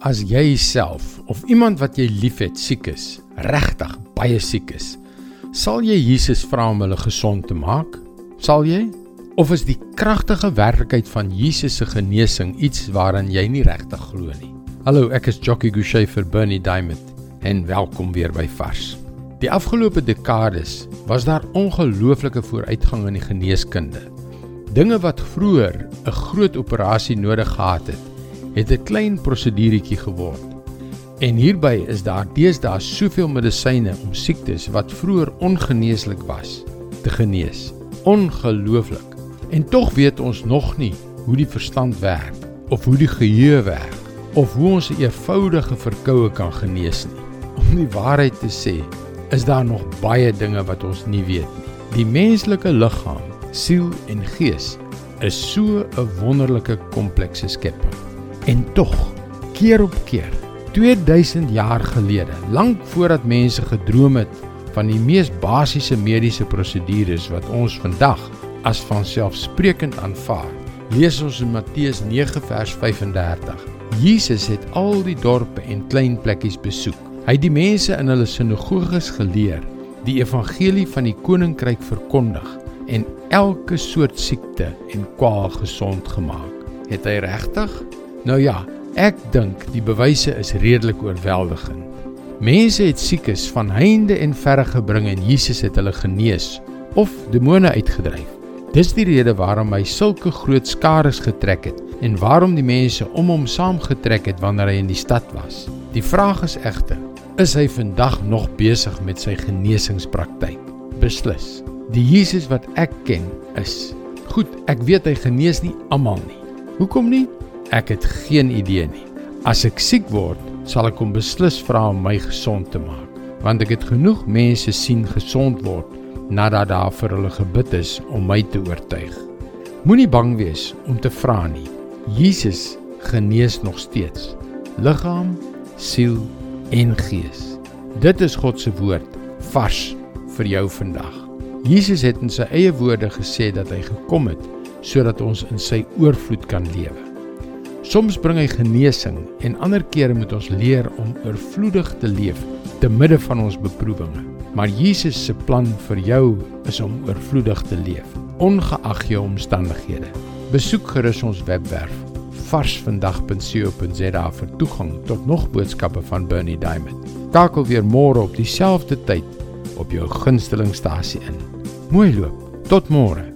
as jy self of iemand wat jy liefhet siek is, regtig baie siek is, sal jy Jesus vra om hulle gesond te maak? Sal jy? Of is die kragtige werklikheid van Jesus se genesing iets waaraan jy nie regtig glo nie? Hallo, ek is Jockey Gouchee vir Bernie Diamond en welkom weer by Vars. Die afgelope dekades was daar ongelooflike vooruitgang in die geneeskunde. Dinge wat vroeër 'n groot operasie nodig gehad het, het 'n klein proseduretjie geword. En hierby is daar deesdae soveel medisyne om siektes wat vroeër ongeneeslik was te genees. Ongelooflik. En tog weet ons nog nie hoe die verstand werk of hoe die geheue werk of hoe ons 'n eenvoudige verkoue kan genees nie. Om die waarheid te sê, is daar nog baie dinge wat ons nie weet nie. Die menslike liggaam, siel en gees is so 'n wonderlike komplekse skepping. En tog, keer op keer, 2000 jaar gelede, lank voordat mense gedroom het van die mees basiese mediese prosedures wat ons vandag as vanselfsprekend aanvaar, lees ons in Matteus 9 vers 35. Jesus het al die dorpe en klein plekkies besoek. Hy het die mense in hulle sinagoges geleer, die evangelie van die koninkryk verkondig en elke soort siekte en kwaal gesond gemaak. Het hy regtig? Nou ja, ek dink die bewyse is redelik oorweldigend. Mense het siekes van heinde en verre gebring en Jesus het hulle genees of demone uitgedryf. Dis die rede waarom hy sulke groot skares getrek het en waarom die mense om hom saamgetrek het wanneer hy in die stad was. Die vraag is egter, is hy vandag nog besig met sy genesingspraktyk? Beslis. Die Jesus wat ek ken is. Goed, ek weet hy genees nie almal nie. Hoekom nie? Ek het geen idee nie. As ek siek word, sal ek hom beslis vra om my gesond te maak, want ek het genoeg mense sien gesond word nadat daar vir hulle gebid is om my te oortuig. Moenie bang wees om te vra nie. Jesus genees nog steeds liggaam, siel en gees. Dit is God se woord vars vir jou vandag. Jesus het in sy eie woorde gesê dat hy gekom het sodat ons in sy oorvloed kan lewe. Soms bring hy genesing en ander kere moet ons leer om oorvloedig te leef te midde van ons beproewinge. Maar Jesus se plan vir jou is om oorvloedig te leef, ongeag jou omstandighede. Besoek gerus ons webwerf varsvandag.co.za vir toegang tot nog boodskappe van Bernie Diamond. Skakel weer môre op dieselfde tyd op jou gunstelingstasie in. Mooi loop. Tot môre.